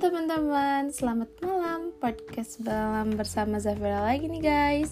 teman-teman, selamat malam Podcast malam bersama Zafira lagi nih guys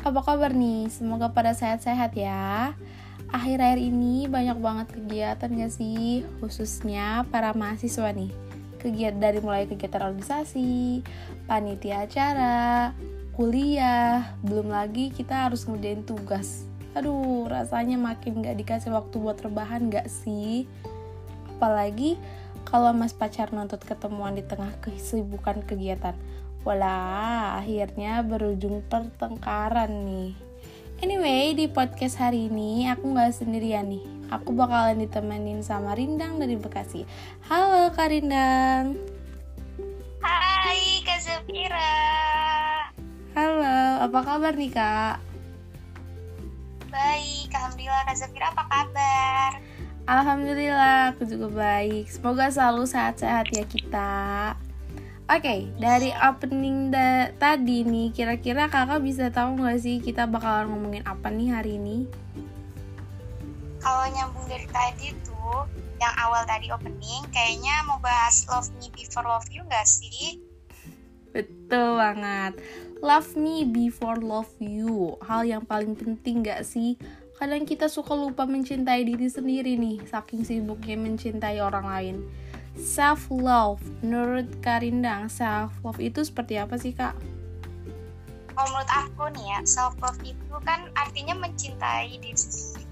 Apa kabar nih? Semoga pada sehat-sehat ya Akhir-akhir ini banyak banget kegiatan gak sih? Khususnya para mahasiswa nih Kegiatan dari mulai kegiatan organisasi, panitia acara, kuliah Belum lagi kita harus ngerjain tugas Aduh, rasanya makin gak dikasih waktu buat rebahan gak sih? Apalagi kalau mas pacar nuntut ketemuan di tengah kesibukan kegiatan. Walah, akhirnya berujung pertengkaran nih. Anyway, di podcast hari ini aku nggak sendirian nih. Aku bakalan ditemenin sama Rindang dari Bekasi. Halo Kak Rindang. Hai Kak Zafira. Halo, apa kabar nih Kak? Baik, Alhamdulillah Kak Zafira apa kabar? Alhamdulillah, aku juga baik. Semoga selalu sehat-sehat ya kita. Oke, okay, dari opening da tadi nih, kira-kira kakak bisa tahu nggak sih kita bakalan ngomongin apa nih hari ini? Kalau nyambung dari tadi tuh, yang awal tadi opening, kayaknya mau bahas Love Me Before Love You nggak sih? Betul banget. Love me before love you. Hal yang paling penting gak sih? Kadang kita suka lupa mencintai diri sendiri nih saking sibuknya mencintai orang lain. Self love menurut Karindang self love itu seperti apa sih kak? Kalau menurut aku nih ya self love itu kan artinya mencintai diri sendiri.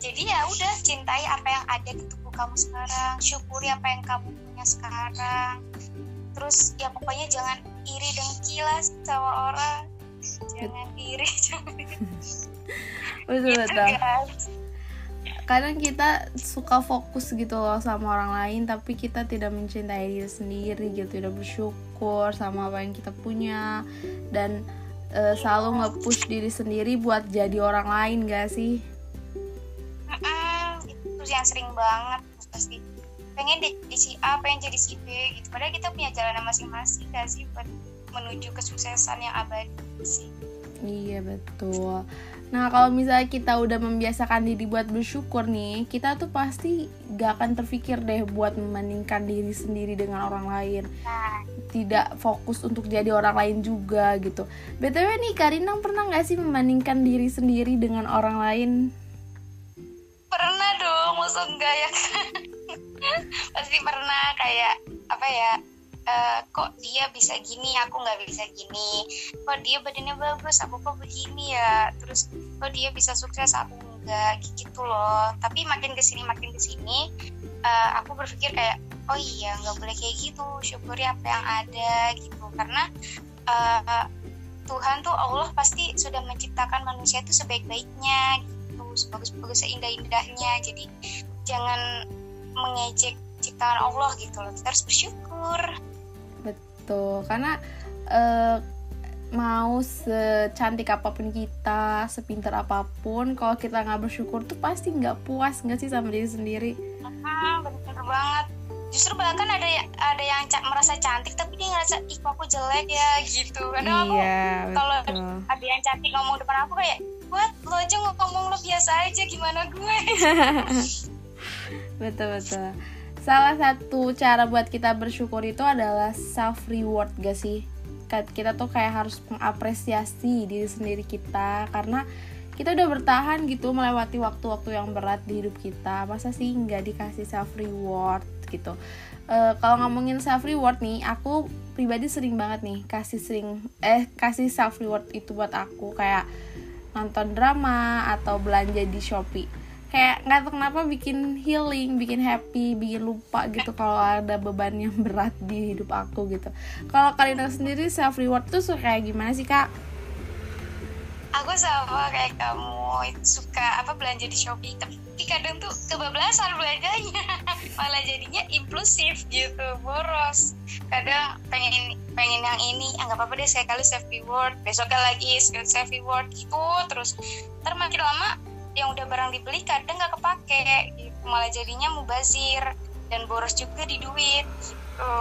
Jadi ya udah cintai apa yang ada di tubuh kamu sekarang syukuri apa yang kamu punya sekarang. Terus ya pokoknya jangan iri dengki lah sama orang jangan iri jangan betul gitu, betul. kadang kita suka fokus gitu loh sama orang lain tapi kita tidak mencintai diri sendiri gitu. Tidak bersyukur sama apa yang kita punya. Dan uh, selalu nge-push diri sendiri buat jadi orang lain gak sih? Mm itu yang sering banget pasti. Pengen di, di si A pengen jadi si B gitu. Padahal kita punya jalan masing-masing gak sih? Buat menuju kesuksesan yang abadi sih iya betul. Nah kalau misalnya kita udah membiasakan diri buat bersyukur nih Kita tuh pasti gak akan terpikir deh buat membandingkan diri sendiri dengan orang lain. Tidak fokus untuk jadi orang lain juga gitu. BTW nih Karinang pernah gak sih membandingkan diri sendiri dengan orang lain? Pernah dong, masa enggak ya? Pasti pernah kayak apa ya uh, kok dia bisa gini aku nggak bisa gini. Kok dia badannya bagus aku kok begini ya? Terus kok dia bisa sukses aku enggak gitu loh. Tapi makin ke sini makin ke sini uh, aku berpikir kayak oh iya nggak boleh kayak gitu. Syukuri apa yang ada gitu. Karena uh, Tuhan tuh Allah pasti sudah menciptakan manusia itu sebaik-baiknya gitu. Sebagus-bagus seindah-indahnya. Jadi jangan mengejek ciptaan Allah gitu loh. Kita harus bersyukur gitu. Karena uh, mau secantik apa pun kita sepintar apa pun kalau kita nggak bersyukur tuh pasti nggak puas nggak sih sama diri sendiri? Ah bener banget. Justru bahkan ada yang ada yang merasa cantik tapi dia ngerasa ih aku jelek ya gitu. Iya, aku kalau ada yang cantik ngomong depan aku kayak buat lo aja ngomong lo biasa aja gimana gue? Betul betul salah satu cara buat kita bersyukur itu adalah self reward gak sih? Kita tuh kayak harus mengapresiasi diri sendiri kita karena kita udah bertahan gitu melewati waktu-waktu yang berat di hidup kita. Masa sih nggak dikasih self reward gitu? Uh, kalau ngomongin self reward nih aku pribadi sering banget nih kasih sering eh kasih self reward itu buat aku. Kayak nonton drama atau belanja di shopee kayak nggak tahu kenapa bikin healing bikin happy bikin lupa gitu kalau ada beban yang berat di hidup aku gitu. Kalau kalian sendiri self reward tuh suka kayak gimana sih kak? Aku sama kayak kamu suka apa belanja di shopee. Tapi kadang tuh kebablasan belanjanya. Malah jadinya impulsif gitu boros. Kadang pengen pengen yang ini anggap ah, apa deh saya kali self reward besoknya lagi self reward gitu terus. Ntar makin lama yang udah barang dibeli kadang nggak kepake gitu. Malah jadinya mubazir dan boros juga di duit gitu.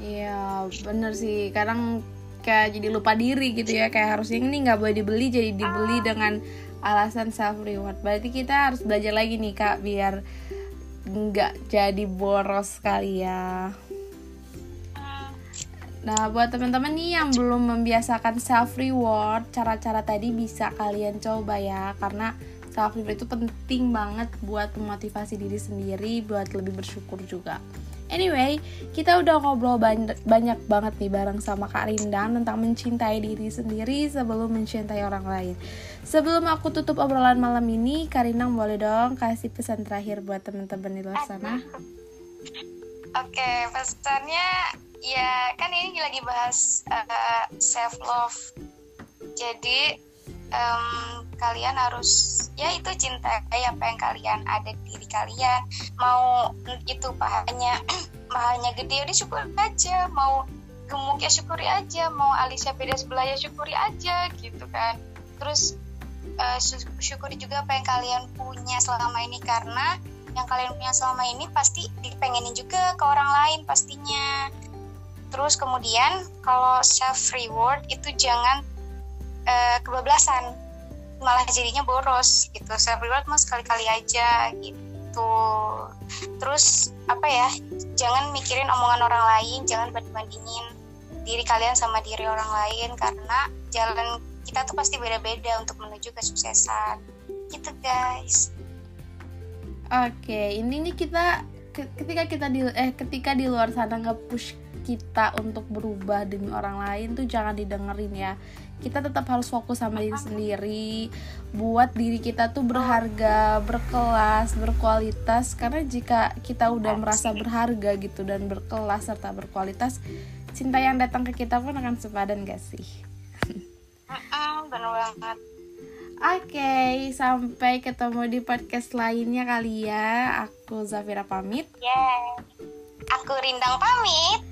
Iya bener sih. Kadang kayak jadi lupa diri gitu ya. Kayak harusnya ini nggak boleh dibeli jadi dibeli ah. dengan alasan self reward berarti kita harus belajar lagi nih kak biar nggak jadi boros kali ya Nah, buat teman-teman nih yang belum membiasakan self reward, cara-cara tadi bisa kalian coba ya karena self reward itu penting banget buat memotivasi diri sendiri buat lebih bersyukur juga. Anyway, kita udah ngobrol banyak, banyak banget nih bareng sama Kak Rindang tentang mencintai diri sendiri sebelum mencintai orang lain. Sebelum aku tutup obrolan malam ini, Kak Rindang boleh dong kasih pesan terakhir buat teman-teman di luar sana? Oke, pesannya ya kan ini lagi bahas uh, eh, self love. Jadi um, kalian harus ya itu cintai apa yang kalian ada di diri kalian. Mau itu pahanya pahanya gede ya syukur aja. Mau gemuk ya syukuri aja. Mau alisnya beda sebelah ya syukuri aja gitu kan. Terus uh, syukuri juga apa yang kalian punya selama ini. Karena yang kalian punya selama ini pasti dipengenin juga ke orang lain pastinya terus kemudian kalau self reward itu jangan uh, kebablasan. Malah jadinya boros gitu. Self reward mah sekali-kali aja gitu. Terus apa ya jangan mikirin omongan orang lain jangan banding-bandingin diri kalian sama diri orang lain karena jalan kita tuh pasti beda-beda untuk menuju kesuksesan. Gitu guys. Oke ini nih kita ketika kita di eh ketika di luar sana nge-push kita untuk berubah demi orang lain tuh jangan didengerin ya kita tetap harus fokus sama diri sendiri buat diri kita tuh berharga berkelas berkualitas karena jika kita udah merasa berharga gitu dan berkelas serta berkualitas cinta yang datang ke kita pun akan sepadan gak sih benar banget Oke, okay, sampai ketemu di podcast lainnya kali ya. Aku Zafira pamit. Yeah. Aku Rindang pamit.